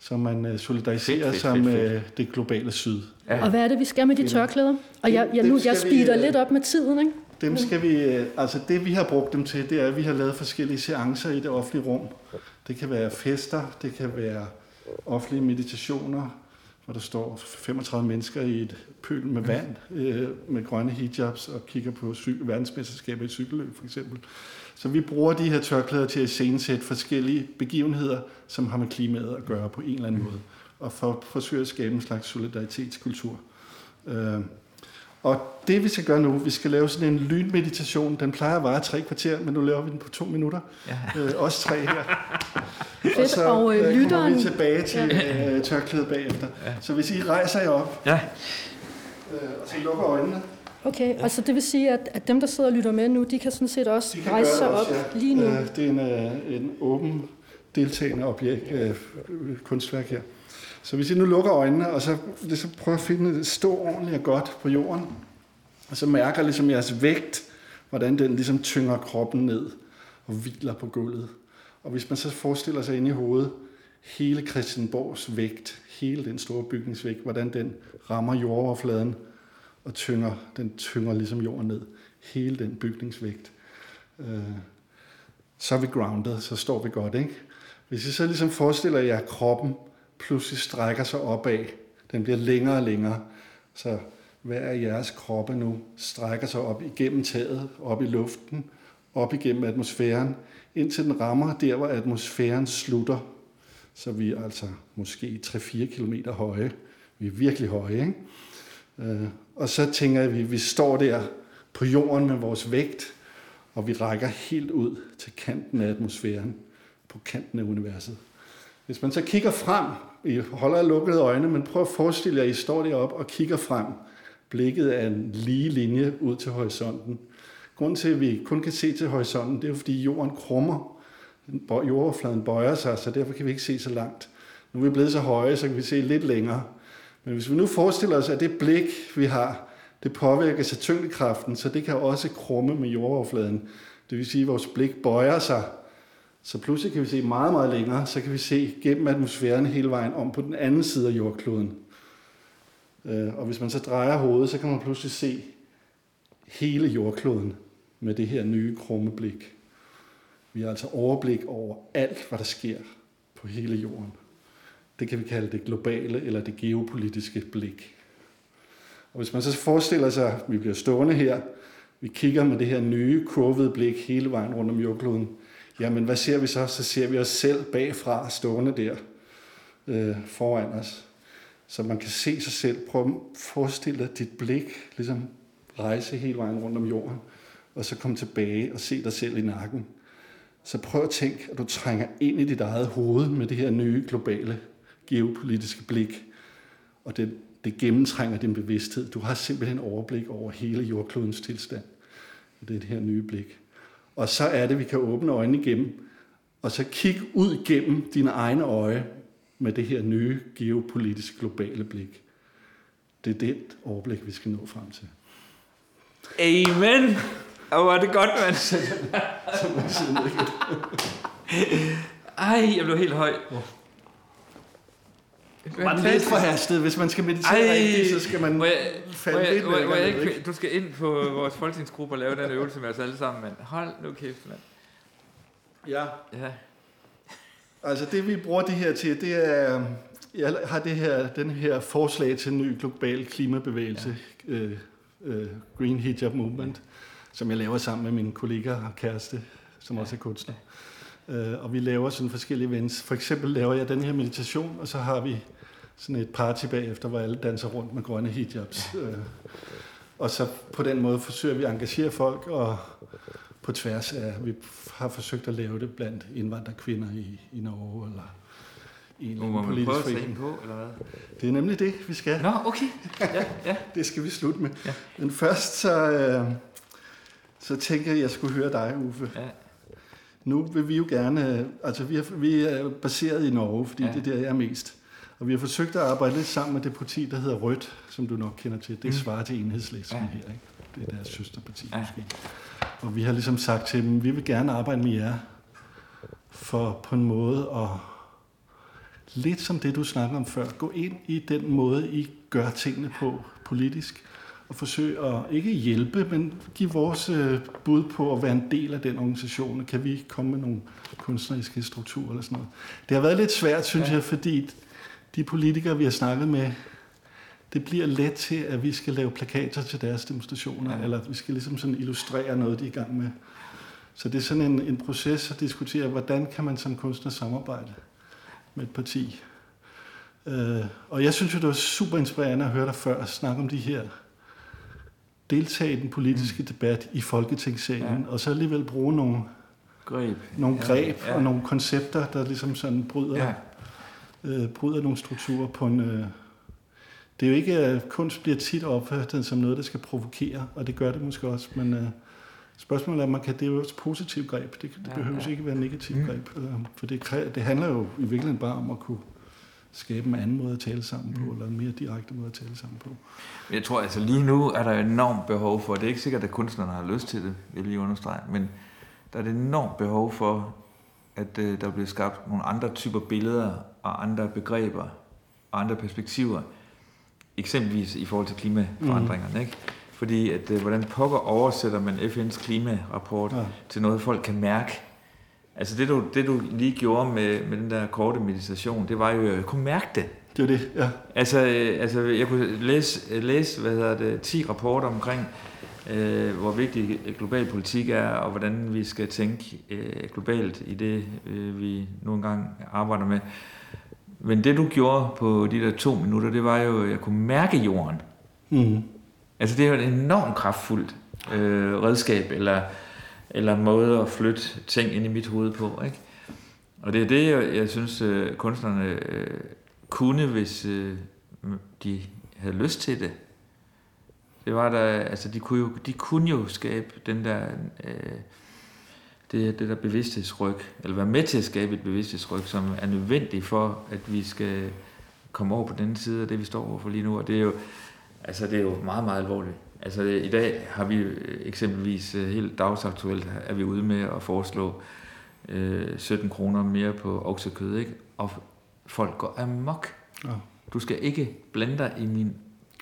Så man øh, solidariserer Fedt, fedt, sig fedt, med det globale syd. Ja. Og hvad er det, vi skal med de tørklæder? Og jeg, jeg, nu, jeg vi, speeder øh, lidt op med tiden, ikke? Dem skal vi, øh, altså det vi har brugt dem til, det er, at vi har lavet forskellige seancer i det offentlige rum. Det kan være fester, det kan være offentlige meditationer, hvor der står 35 mennesker i et pøl med vand, øh, med grønne hijabs og kigger på cy- verdensmesterskaber i cykelløb for eksempel. Så vi bruger de her tørklæder til at iscenesætte forskellige begivenheder, som har med klimaet at gøre på en eller anden måde, og for at forsøge at skabe en slags solidaritetskultur. Øh, og det vi skal gøre nu, vi skal lave sådan en lynmeditation. Den plejer at vare tre kvarter, men nu laver vi den på to minutter. Ja. Øh, os tre her. Fedt, så og, øh, øh, kommer lytteren- vi tilbage til øh, tørklædet bagefter. Så hvis I rejser jer op, Ja, øh, og så lukker øjnene, Okay, og så det vil sige, at, at dem, der sidder og lytter med nu, de kan sådan set også rejse sig det op også, ja. lige nu. Øh, det er en, øh, en åben, deltagende objekt, øh, kunstværk her. Så hvis I nu lukker øjnene, og så så prøver at finde stå ordentligt og godt på jorden, og så mærker ligesom jeres vægt, hvordan den ligesom tynger kroppen ned og hviler på gulvet. Og hvis man så forestiller sig ind i hovedet, hele Christianborgs vægt, hele den store bygningsvægt, hvordan den rammer jordoverfladen og tynger, den tynger ligesom jorden ned. Hele den bygningsvægt. Øh, så er vi grounded, så står vi godt, ikke? Hvis I så ligesom forestiller jer, kroppen pludselig strækker sig opad, den bliver længere og længere, så hver af jeres kroppe nu strækker sig op igennem taget, op i luften, op igennem atmosfæren, indtil den rammer der, hvor atmosfæren slutter. Så vi er altså måske 3-4 km høje. Vi er virkelig høje, ikke? Øh, og så tænker jeg, at vi, vi står der på jorden med vores vægt, og vi rækker helt ud til kanten af atmosfæren, på kanten af universet. Hvis man så kigger frem, i holder lukkede øjne, men prøv at forestille jer, at I står deroppe og kigger frem. Blikket er en lige linje ud til horisonten. Grunden til, at vi kun kan se til horisonten, det er fordi jorden krummer. Jordoverfladen bøjer sig, så derfor kan vi ikke se så langt. Nu er vi blevet så høje, så kan vi se lidt længere. Men hvis vi nu forestiller os, at det blik, vi har, det påvirker sig tyngdekraften, så det kan også krumme med jordoverfladen. Det vil sige, at vores blik bøjer sig. Så pludselig kan vi se meget, meget længere, så kan vi se gennem atmosfæren hele vejen om på den anden side af jordkloden. Øh, og hvis man så drejer hovedet, så kan man pludselig se hele jordkloden med det her nye krumme blik. Vi har altså overblik over alt, hvad der sker på hele jorden. Det kan vi kalde det globale eller det geopolitiske blik. Og hvis man så forestiller sig, at vi bliver stående her, vi kigger med det her nye kurvede blik hele vejen rundt om jordkloden, jamen hvad ser vi så? Så ser vi os selv bagfra stående der øh, foran os. Så man kan se sig selv. Prøv at forestille dig dit blik ligesom rejse hele vejen rundt om jorden, og så komme tilbage og se dig selv i nakken. Så prøv at tænke, at du trænger ind i dit eget hoved med det her nye globale geopolitiske blik, og det, det gennemtrænger din bevidsthed. Du har simpelthen overblik over hele jordklodens tilstand. Det er det her nye blik. Og så er det, vi kan åbne øjnene igennem, og så kigge ud gennem dine egne øje med det her nye geopolitiske globale blik. Det er det overblik, vi skal nå frem til. Amen! Og var det godt, mand. Ej, jeg blev helt høj. Man er lidt forhastet. Hvis man skal meditere Ej, rigtigt, så skal man jeg, falde må jeg, lidt må, jeg, må jeg ikke, Du skal ind på vores folketingsgruppe og lave den øvelse med os alle sammen, mand. Hold nu kæft, mand. Ja, Ja. altså det vi bruger det her til, det er, jeg har det her, den her forslag til en ny global klimabevægelse, ja. øh, øh, Green Hijab Movement, som jeg laver sammen med min kollega og kæreste, som også er kunstner. Øh, og vi laver sådan forskellige events. For eksempel laver jeg den her meditation, og så har vi sådan et party bagefter, hvor alle danser rundt med grønne hijabs. Øh, og så på den måde forsøger vi at engagere folk, og på tværs af, vi har forsøgt at lave det blandt indvandrerkvinder i, i Norge, eller i en må man prøve at sætte på, eller hvad? Det er nemlig det, vi skal. Nå, okay. Ja, ja. Det skal vi slutte med. Ja. Men først så, øh, så tænker jeg, at jeg skulle høre dig, Uffe. Ja. Nu vil vi jo gerne, øh, altså vi er, vi er baseret i Norge, fordi Ja. det er der, jeg er mest. Og vi har forsøgt at arbejde lidt sammen med det parti, der hedder Rødt, som du nok kender til. Det Mm. svarer til enhedslisten Ja. her, ikke? Det er deres søsterparti ja. måske. Og vi har ligesom sagt til dem, vi vil gerne arbejde med jer, for på en måde at, lidt som det du snakker om før, gå ind i den måde, I gør tingene på politisk, og forsøge at ikke hjælpe, men give vores øh, bud på at være en del af den organisation. Kan vi komme med nogle kunstneriske strukturer eller sådan noget? Det har været lidt svært, synes Ja. jeg, fordi de politikere, vi har snakket med, det bliver let til, at vi skal lave plakater til deres demonstrationer, ja. eller vi skal ligesom sådan illustrere noget, de er i gang med. Så det er sådan en, en proces at diskutere, hvordan kan man som kunstner samarbejde med et parti. Øh, og jeg synes jo, det var super inspirerende at høre dig før snakke om de her deltage i den politiske mm. debat i Folketingssalen, Ja. ja. og så alligevel bruge nogle, Greb. nogle Ja, greb ja. og nogle koncepter, der ligesom sådan bryder, Ja. øh, bryder nogle strukturer på en... Øh, det er jo ikke, at kunst bliver tit opfattet som noget, der skal provokere, og det gør det måske også, men øh, spørgsmålet er, man kan, det er jo også et positivt greb. Det, det Ja, behøver ja. ikke være et negativt Mm. greb, øh, for det, det handler jo i virkeligheden bare om at kunne skabe en anden måde at tale sammen på, Mm. eller en mere direkte måde at tale sammen på. Men Jeg tror, altså lige nu er der enormt behov for, det er ikke sikkert, at kunstnerne har lyst til det, vil jeg lige understrege, men der er et enormt behov for, at øh, der bliver skabt nogle andre typer billeder og andre begreber og andre perspektiver, eksempelvis i forhold til klimaforandringerne, ikke? Fordi, at øh, hvordan pokker oversætter man FN's klimarapport Ja. til noget, folk kan mærke? Altså det du, det, du lige gjorde med, med den der korte meditation, det var jo, at jeg kunne mærke det. Det er det, ja. Altså, øh, altså jeg kunne læse, læse hvad hedder det, 10 rapporter omkring, øh, hvor vigtig global politik er, og hvordan vi skal tænke øh, globalt i det, øh, vi nogle gange arbejder med. Men det, du gjorde på de der to minutter, det var jo, at jeg kunne mærke jorden. Mm. Altså, det er jo et enormt kraftfuldt øh, redskab, eller eller måde at flytte ting ind i mit hoved på. Ikke? Og det er det, jeg, jeg synes, øh, kunstnerne øh, kunne, hvis øh, de havde lyst til det. Det var der, altså de kunne jo, de kunne jo skabe den der, øh, det, det der bevidsthedsryg, eller være med til at skabe et bevidsthedsryg, som er nødvendigt for, at vi skal komme over på den side af det, vi står overfor lige nu. Og det er jo, altså det er jo meget, meget alvorligt. Altså i dag har vi eksempelvis øh, helt dagsaktuelt er vi ude med at foreslå øh, 17 kroner mere på oksekød, ikke? Og folk går amok. Ja. Du skal ikke blande dig i min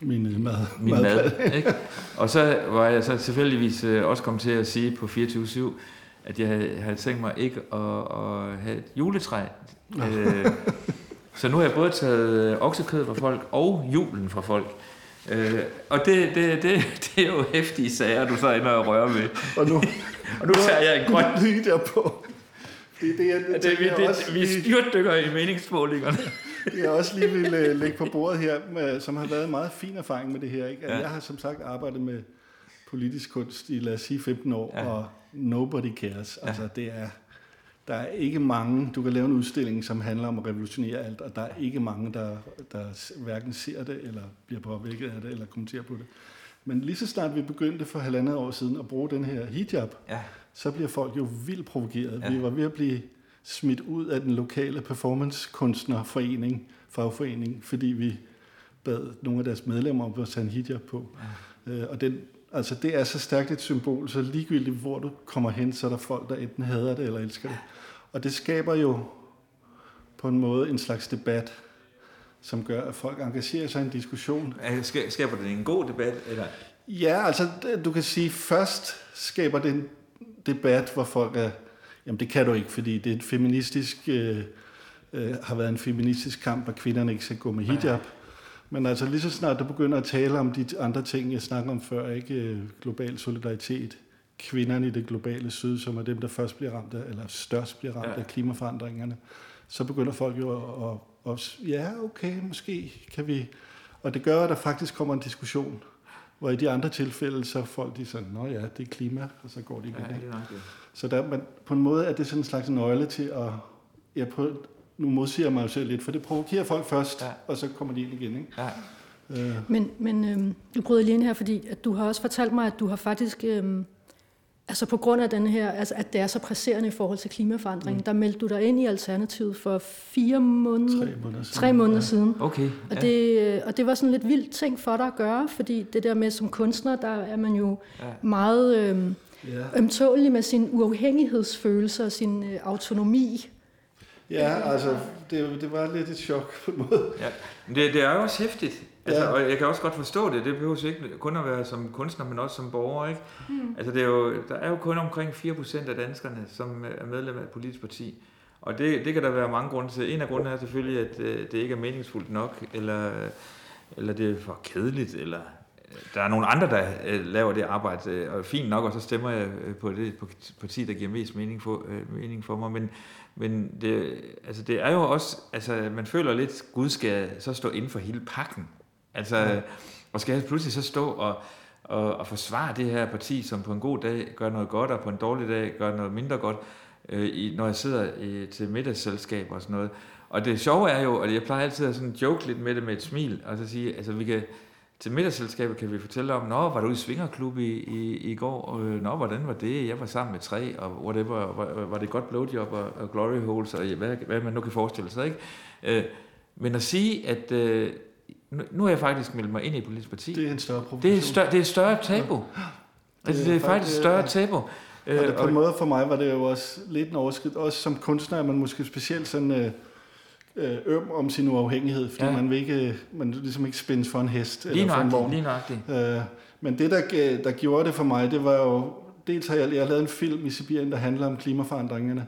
min mad. Min mad, mad ikke? Og så var jeg så tilfældigvis øh, også kommet til at sige på 24-7, at jeg havde tænkt mig ikke at, at have et juletræ. Øh, så nu har jeg både taget oksekød fra folk og julen fra folk. Øh, og det, det, det, det er jo hæftige sager, du så ender og rører med. Og nu, og nu tager jeg en grøn lige derpå. Det, det, det, det, det, vi, det, vi styrtdykker i meningsmålingerne. jeg også lige vil uh, lægge på bordet her, med, som har været en meget fin erfaring med det her. Ikke? ja. Jeg har som sagt arbejdet med politisk kunst i, lad os sige, 15 år, ja. og nobody cares. Ja. Altså, det er, der er ikke mange, du kan lave en udstilling, som handler om at revolutionere alt, og der er ikke mange, der, der hverken ser det, eller bliver påvirket af det, eller kommenterer på det. Men lige så snart vi begyndte for halvandet år siden at bruge den her hijab, ja. så bliver folk jo vildt provokeret. Ja. Vi var ved at blive smidt ud af den lokale performancekunstnerforening, fagforening, fordi vi bad nogle af deres medlemmer om at tage en hijab på. Ja. Øh, og den, altså det er så stærkt et symbol, så ligegyldigt hvor du kommer hen, så er der folk, der enten hader det eller elsker det. Og det skaber jo på en måde en slags debat, som gør, at folk engagerer sig i en diskussion. Skaber det en god debat? Eller? Ja, altså du kan sige, først skaber det en debat, hvor folk er Jamen det kan du ikke, fordi det er et feministisk, øh, øh, har været en feministisk kamp, at kvinderne ikke skal gå med hijab. Men altså lige så snart du begynder at tale om de andre ting, jeg snakker om før, ikke øh, global solidaritet, kvinderne i det globale syd, som er dem, der først bliver ramt af, eller størst bliver ramt ja. af klimaforandringerne, så begynder folk jo at, at, at, ja, okay, måske kan vi... Og det gør, at der faktisk kommer en diskussion, hvor i de andre tilfælde, så folk de sådan, nå ja, det er klima, og så går de igen. Ja, det er nok så der, man, på en måde er det sådan en slags nøgle til at... Ja, på, nu modsiger jeg mig selv lidt, for det provokerer folk først, ja. og så kommer de ind igen. Ikke? Ja. Øh. Men, men øh, du bryder lige ind her, fordi at du har også fortalt mig, at du har faktisk... Øh, altså på grund af den her, altså at det er så presserende i forhold til klimaforandringen, mm. der meldte du dig ind i Alternativet for fire måneder, tre måneder siden. Tre måneder ja. siden. Okay. Og, ja. det, øh, og det var sådan lidt vildt ting for dig at gøre, fordi det der med som kunstner, der er man jo ja. meget... Øh, ja. ømtålig med sin uafhængighedsfølelse og sin øh, autonomi. Ja, altså, det, det var lidt et chok på en måde. Ja. Det, det er jo også hæftigt. Altså, ja. Og jeg kan også godt forstå det. Det behøver ikke kun at være som kunstner, men også som borger. Ikke? Mm. Altså, det er jo, der er jo kun omkring 4% af danskerne, som er medlem af et politisk parti. Og det, det kan der være mange grunde til. En af grundene er selvfølgelig, at øh, det ikke er meningsfuldt nok, eller, eller det er for kedeligt, eller der er nogle andre, der øh, laver det arbejde, øh, og fint nok, og så stemmer jeg øh, på det på parti, der giver mest mening for, øh, mening for mig, men, men det, altså det er jo også, altså man føler lidt, Gud skal så stå inden for hele pakken, altså, ja. og skal pludselig så stå og, og, og forsvare det her parti, som på en god dag gør noget godt, og på en dårlig dag gør noget mindre godt, øh, i, når jeg sidder i, til middagsselskab og sådan noget. Og det sjove er jo, og jeg plejer altid at sådan joke lidt med det med et smil, og så sige, altså vi kan, til middagsselskabet kan vi fortælle om, nå, var du i Svingerklub i, i, i går? Nå, hvordan var det? Jeg var sammen med tre, og whatever, var, var det godt blowjob og, og glory holes, og hvad, hvad man nu kan forestille sig, ikke? Øh, men at sige, at øh, nu har jeg faktisk meldt mig ind i et politisk parti. Det er en større Det er, større, det er et større tabu. Ja. Altså, det er faktisk et større tabu. Og det, på en måde for mig var det jo også lidt en overskridt. Også som kunstner er man måske specielt sådan... Øh, øh, øm om sin uafhængighed, fordi ja. man vil ikke, man ligesom ikke spændes for en hest lige eller for en vogn. Lige nøjagtigt. Øh, men det, der, der gjorde det for mig, det var jo, dels har jeg, jeg lavet en film i Sibirien, der handler om klimaforandringerne,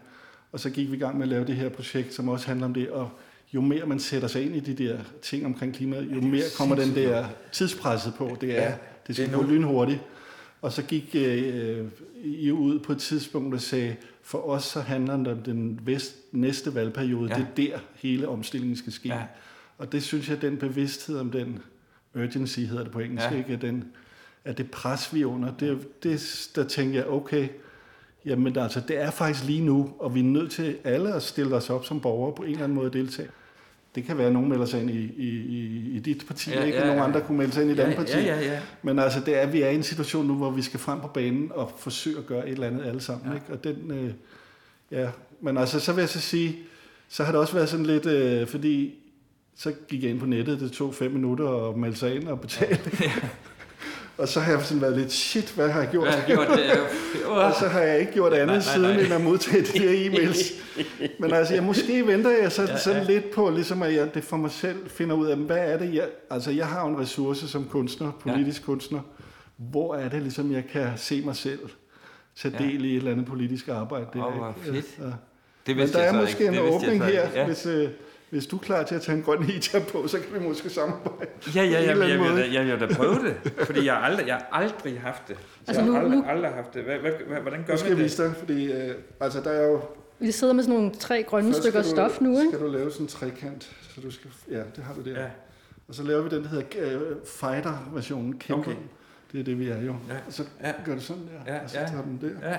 og så gik vi i gang med at lave det her projekt, som også handler om det, og jo mere man sætter sig ind i de der ting omkring klimaet, jo mere kommer den der tidspresset på. Det er, ja, det skal gå lynhurtigt. Og så gik øh, I ud på et tidspunkt og sagde, for os så handler det om den vest, næste valgperiode. Ja. Det er der, hele omstillingen skal ske. Ja. Og det synes jeg, den bevidsthed om den urgency, hedder det på engelsk, ja. ikke? At, den, at det pres, vi er under, det, det, der tænker jeg, okay, Jamen altså, det er faktisk lige nu, og vi er nødt til alle at stille os op som borgere på en eller anden måde at deltage. Det kan være, at nogen melder sig ind i, i, i, i dit parti, ja, ikke? Ja, ja. Nogen andre kunne melde sig ind i et Ja, andet parti. ja, ja, ja. Men altså, det er, vi er i en situation nu, hvor vi skal frem på banen og forsøge at gøre et eller andet alle sammen. Ja. Ikke? Og den, øh, ja. Men altså, så vil jeg så sige, så har det også været sådan lidt, øh, fordi så gik jeg ind på nettet, det tog fem minutter at melde sig ind og betale. Ja. Og så har jeg sådan været lidt, shit, hvad har jeg gjort? Hvad har jeg gjort det? og så har jeg ikke gjort andet Nej, nej, nej, siden, end at modtage de her e-mails. Men altså, jeg, måske venter jeg så, ja, sådan ja. lidt på, ligesom at jeg det for mig selv finder ud af, hvad er det, jeg... Altså, jeg har en ressource som kunstner, politisk ja. kunstner. Hvor er det, ligesom jeg kan se mig selv tage Ja. del i et eller andet politisk arbejde? Det er hvor ikke- fedt. Ja. Det Men der jeg er måske ikke. en åbning her. Ja. hvis, øh, hvis du er klar til at tage en grøn hijab på, så kan vi måske samarbejde. Ja, ja, på en ja, eller jeg, jeg, vil da- jeg vil da prøve det, fordi jeg har aldrig, jeg har aldrig haft det. Altså jeg har nu- aldrig, nu- aldrig haft det. Hvad, hvad, hvad, hvordan gør Nu skal man jeg det? vise dig, fordi øh, altså, der er jo... Vi sidder med sådan nogle tre grønne Først stykker skal du- stof nu, ikke? skal du lave sådan en trekant, så du skal... Ja, det har du der. Ja. Og så laver vi den, der hedder øh, fighter-versionen, kæmpe. Okay. Det er det, vi er jo. Ja. Og så Ja. gør du sådan der, Ja, og så ja. tager den der, Ja, ja,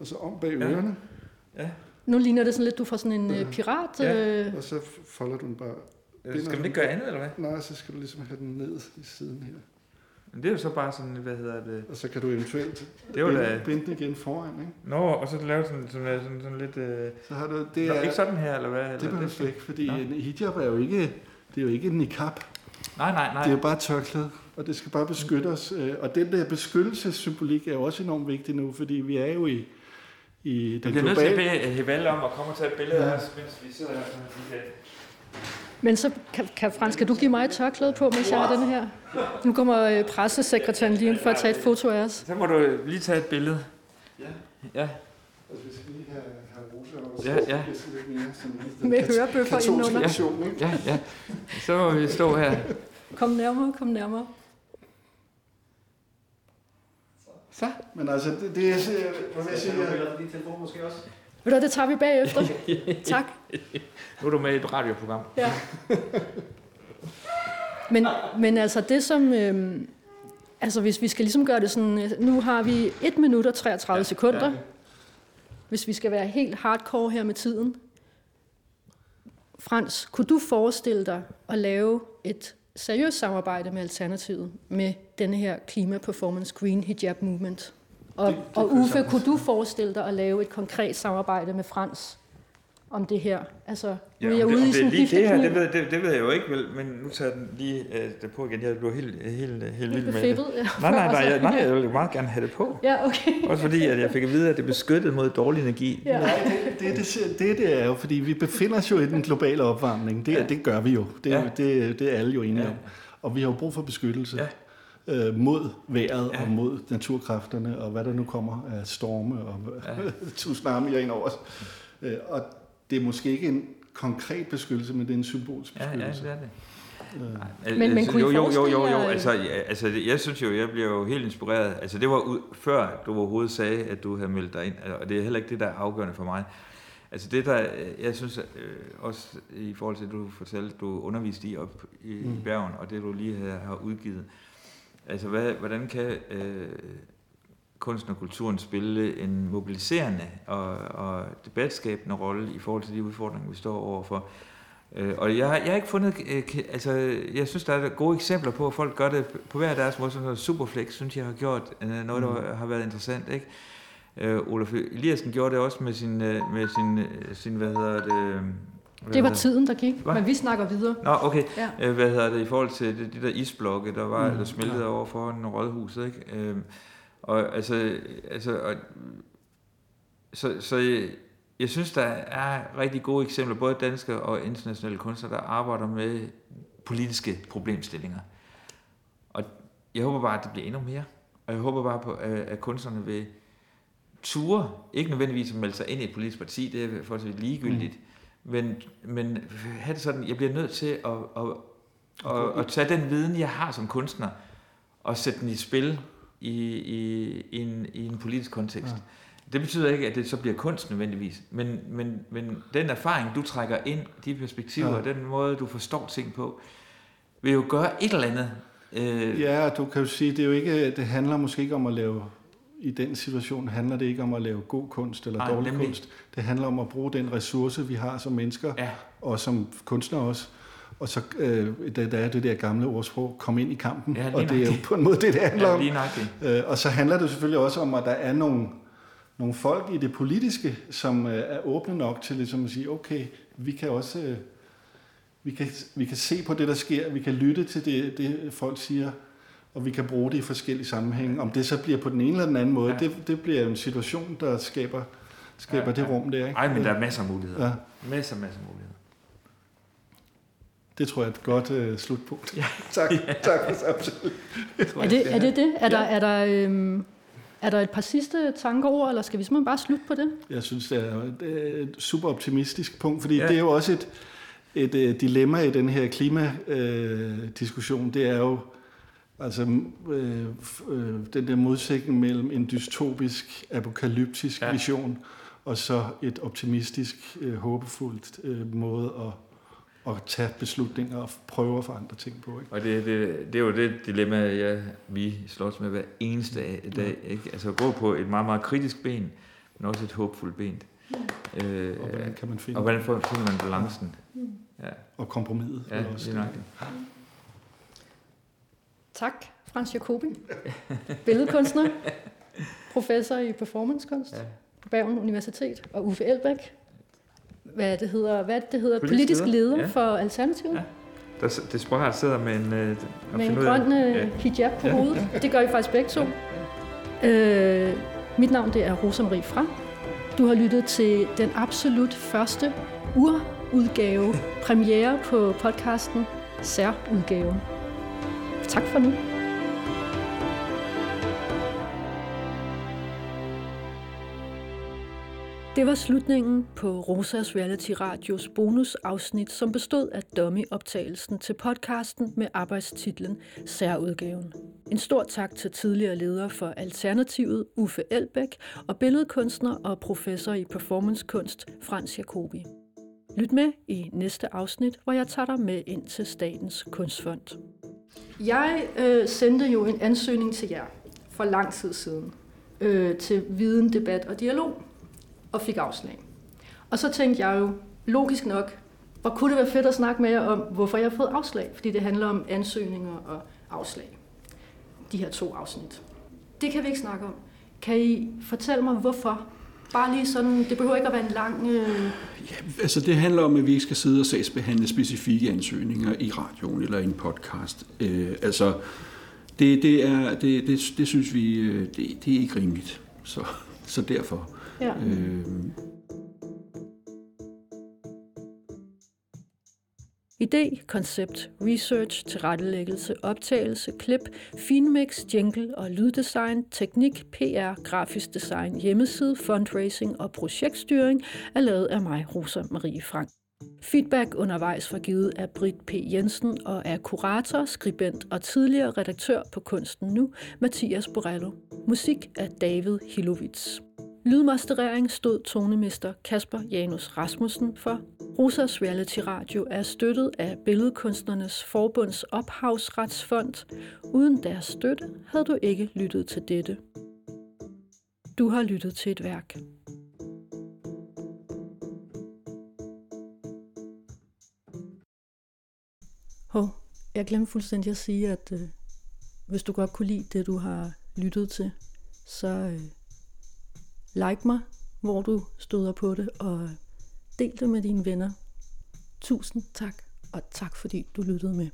og så om bag Ja. ørerne, ja. Nu ligner det sådan lidt, du får sådan en Ja. øh, pirat. Ja. Øh, og så folder du den bare... Øh, Skal man ikke gøre andet, eller hvad? Nej, så skal du ligesom have den ned i siden her. Men det er jo så bare sådan, hvad hedder det? Og så kan du eventuelt Det var binde, da... binde den igen foran, ikke? Nå, og så lave sådan, sådan, sådan, sådan lidt... Øh... Så har du... Det er, er, ikke sådan her, eller hvad? det behøver du ikke, fordi Nå. en hijab er jo ikke... Det er jo ikke en niqab. Nej, nej, nej. Det er jo bare tørklæde, og det skal bare beskytte os. Og den der beskyttelsessymbolik er jo også enormt vigtig nu, fordi vi er jo i, i Jeg den bliver nødt til at globale... bede Heval om at komme og tage et billede Ja. af os, mens vi sidder her. Men så kan, kan Frans, kan du give mig et tørklæde på, mens jeg har den her? Nu kommer øh, pressesekretæren lige ind for at tage et foto af os. Så må du lige tage et billede. Ja. Ja. Altså, vi skal lige have, have Rosa også. Ja, ja. Med hørebøffer indenunder. ikke? Ja, ja. Så må vi stå her. Kom nærmere, kom nærmere. Så. Men altså, det, det er... Hvad vil jeg sige? Ved du, hvad, det tager vi bagefter. tak. Nu er du med i et radioprogram. Ja. Men, men altså det som... Øhm, altså hvis vi skal ligesom gøre det sådan... øh, Nu har vi 1 minut og 33 ja, sekunder. ja. Hvis vi skal være helt hardcore her med tiden. Frans, kunne du forestille dig at lave et seriøst samarbejde med Alternativet med denne her Klima Performance Green Hijab Movement? Og, Det- det, det det og Uffe, sagtens. kunne du forestille dig at lave et konkret samarbejde med Frans om det her? Altså, nu er jeg om det, ude om i det lige det her, det ved, det, det ved jeg jo ikke, vel, men nu tager jeg den lige øh, der på igen. Jeg blev helt, helt, helt, vild med det. befippet. Ja, Nej, nej, nej, jeg, nej, jeg vil meget gerne have det på. Ja, okay. Også fordi, at jeg fik at vide, at det er beskyttet mod dårlig energi. Ja. Nej, det, det, det, det, det er jo, fordi vi befinder os jo i den globale opvarmning. Det, Ja. ja. det gør vi jo. Det, Ja. ja. det, det er alle jo enige Ja. om. Og vi har jo brug for beskyttelse Ja. Øh, mod vejret Ja. ja. og mod naturkræfterne, og hvad der nu kommer af storme og Ja. ja. tsunamier ind over os. Øh, og det er måske ikke en konkret beskyttelse, men det er en symbolsk Ja, ja, beskyttelse. det er det. Øh, Men- men altså, kunne jo, jo, jo, jo, jo, altså, ja, altså, jeg synes jo, jeg bliver jo helt inspireret. Altså, det var ud, før du overhovedet sagde, at du havde meldt dig ind, og det er heller ikke det, der er afgørende for mig. Altså det der, jeg synes øh, også i forhold til, at du fortalte, du underviste i op i, mm. i. Bergen, og det du lige har, har udgivet. Altså hvad, hvordan kan øh, kunsten og kulturen spille en mobiliserende og, og debatskabende rolle i forhold til de udfordringer, vi står overfor? Øh, og jeg, har- jeg har ikke fundet, øh, altså jeg synes, der er gode eksempler på, at folk gør det på hver deres måde. Sådan noget Superflex, synes jeg har gjort øh, noget, der har været interessant, ikke? Øh, Olaf Eliassen gjorde det også med sin, øh, med sin, øh, sin hvad hedder det... Det var tiden, der gik, Hvad? men vi snakker videre. Nå, okay. Ja. Øh, hvad hedder det i forhold til de, de der isblokke, der var, mm, Mm, der smeltede ja. over foran rådhuset, ikke? Øh, og altså, altså og, så, så jeg, jeg synes, der er rigtig gode eksempler, både danske og internationale kunstnere, der arbejder med politiske problemstillinger. Og jeg håber bare, at det bliver endnu mere. Og jeg håber bare på, at, kunstnerne vil ture, ikke nødvendigvis at melde sig ind i et politisk parti, det er for så vidt ligegyldigt, mm. Men, men have det sådan, jeg bliver nødt til at, at, at, at tage den viden, jeg har som kunstner, og sætte den i spil i, i, i, en, i en politisk kontekst. Ja. Det betyder ikke, at det så bliver kunst nødvendigvis, men, men, men den erfaring, du trækker ind, de perspektiver, ja. Ja. den måde, du forstår ting på, vil jo gøre et eller andet. Øh, Ja, du kan jo sige, det er jo ikke, det handler måske ikke om at lave i den situation handler det ikke om at lave god kunst eller Nej, dårlig nemlig. kunst. Det handler om at bruge den ressource, vi har som mennesker, Ja. og som kunstnere også. Og så øh, der, der er det der gamle ordsprog, kom ind i kampen. Ja, og det er jo på en måde det, det handler Ja, om. Øh, og så handler det selvfølgelig også om, at der er nogle, nogle folk i det politiske, som øh, er åbne nok til ligesom at sige, okay, vi kan også øh, vi kan, vi kan se på det, der sker, vi kan lytte til det, det folk siger, og vi kan bruge det i forskellige sammenhænge. Om det så bliver på den ene eller den anden måde, Ja. ja. det, det bliver en situation, der skaber, skaber Ja, ja, det ja. rum der. Ikke? Ej, men der er masser af muligheder. Ja. Masser, masser af muligheder. Det tror jeg er et godt øh, slutpunkt. Ja. tak, tak for samtalen. Er det er det? det? Er, der, er, der, øhm, er der et par sidste tanker ord, eller skal vi simpelthen bare slutte på det? Jeg synes, det er det er et super optimistisk punkt, fordi Ja. ja. det er jo også et, et, et dilemma i den her klimadiskussion. Det er jo altså øh, øh, den der modsætning mellem en dystopisk, apokalyptisk Ja. ja. vision og så et optimistisk, øh, håbefuldt øh, måde at, at tage beslutninger og prøve at forandre ting på. Ikke? Og det, det, det er jo det dilemma, jeg, vi slås med hver eneste dag. dag ikke? Altså at gå på et meget, meget kritisk ben, men også et håbfuldt ben. Øh, Og hvordan kan man finde og hvordan får- finder man balancen? Ja, og kompromiset. ja er også lige det. Tak, Frans Jacobi, billedkunstner, professor i performancekunst Ja. på Bergen Universitet, og Uffe Elbæk, hvad det hedder, hvad det hedder Politisk politisk leder. leder Ja. for Alternativet, Ja. Der, sprøjt sidder med en... Øh, med en grøn øh, Ja. hijab på Ja. hovedet. Det gør I faktisk begge to. Øh, mit navn det er Rosa Marie Frank. Du har lyttet til den absolut første urudgave, premiere på podcasten Særudgaven. Tak for nu. Det var slutningen på Rosas Reality Radios bonusafsnit, som bestod af dummy-optagelsen til podcasten med arbejdstitlen Særudgaven. En stor tak til tidligere leder for Alternativet, Uffe Elbæk, og billedkunstner og professor i performancekunst, Frans Jacobi. Lyt med i næste afsnit, hvor jeg tager dig med ind til Statens Kunstfond. Jeg øh, sendte jo en ansøgning til jer for lang tid siden øh, til viden, debat og dialog, og fik afslag. Og så tænkte jeg jo, logisk nok, hvor kunne det være fedt at snakke med jer om, hvorfor jeg har fået afslag, fordi det handler om ansøgninger og afslag. De her to afsnit. Det kan vi ikke snakke om. Kan I fortælle mig, hvorfor? Bare lige sådan, det behøver ikke at være en lang... Øh... Altså det handler om, at vi ikke skal sidde og sagsbehandle specifikke ansøgninger i radioen eller i en podcast. Øh, altså det, det, er, det, det, det synes vi, øh, det, det er ikke rimeligt. Så, så derfor. Ja. Øh, Idé, koncept, research, tilrettelæggelse, optagelse, klip, finmix, jingle og lyddesign, teknik, PR, grafisk design, hjemmeside, fundraising og projektstyring er lavet af mig, Rosa Marie Frank. Feedback undervejs var givet af Britt P. Jensen og er kurator, skribent og tidligere redaktør på Kunsten Nu, Mathias Borello. Musik af David Hilovits. Lydmasterering stod tonemester Kasper Janus Rasmussen for. Rosas Reality Radio er støttet af Billedkunstnernes Forbunds Ophavsretsfond. Uden deres støtte havde du ikke lyttet til dette. Du har lyttet til et værk. Hov, jeg glemte fuldstændig at sige, at øh, hvis du godt kunne lide det, du har lyttet til, så øh, like mig, hvor du støder på det, og del det med dine venner. Tusind tak, og tak fordi du lyttede med.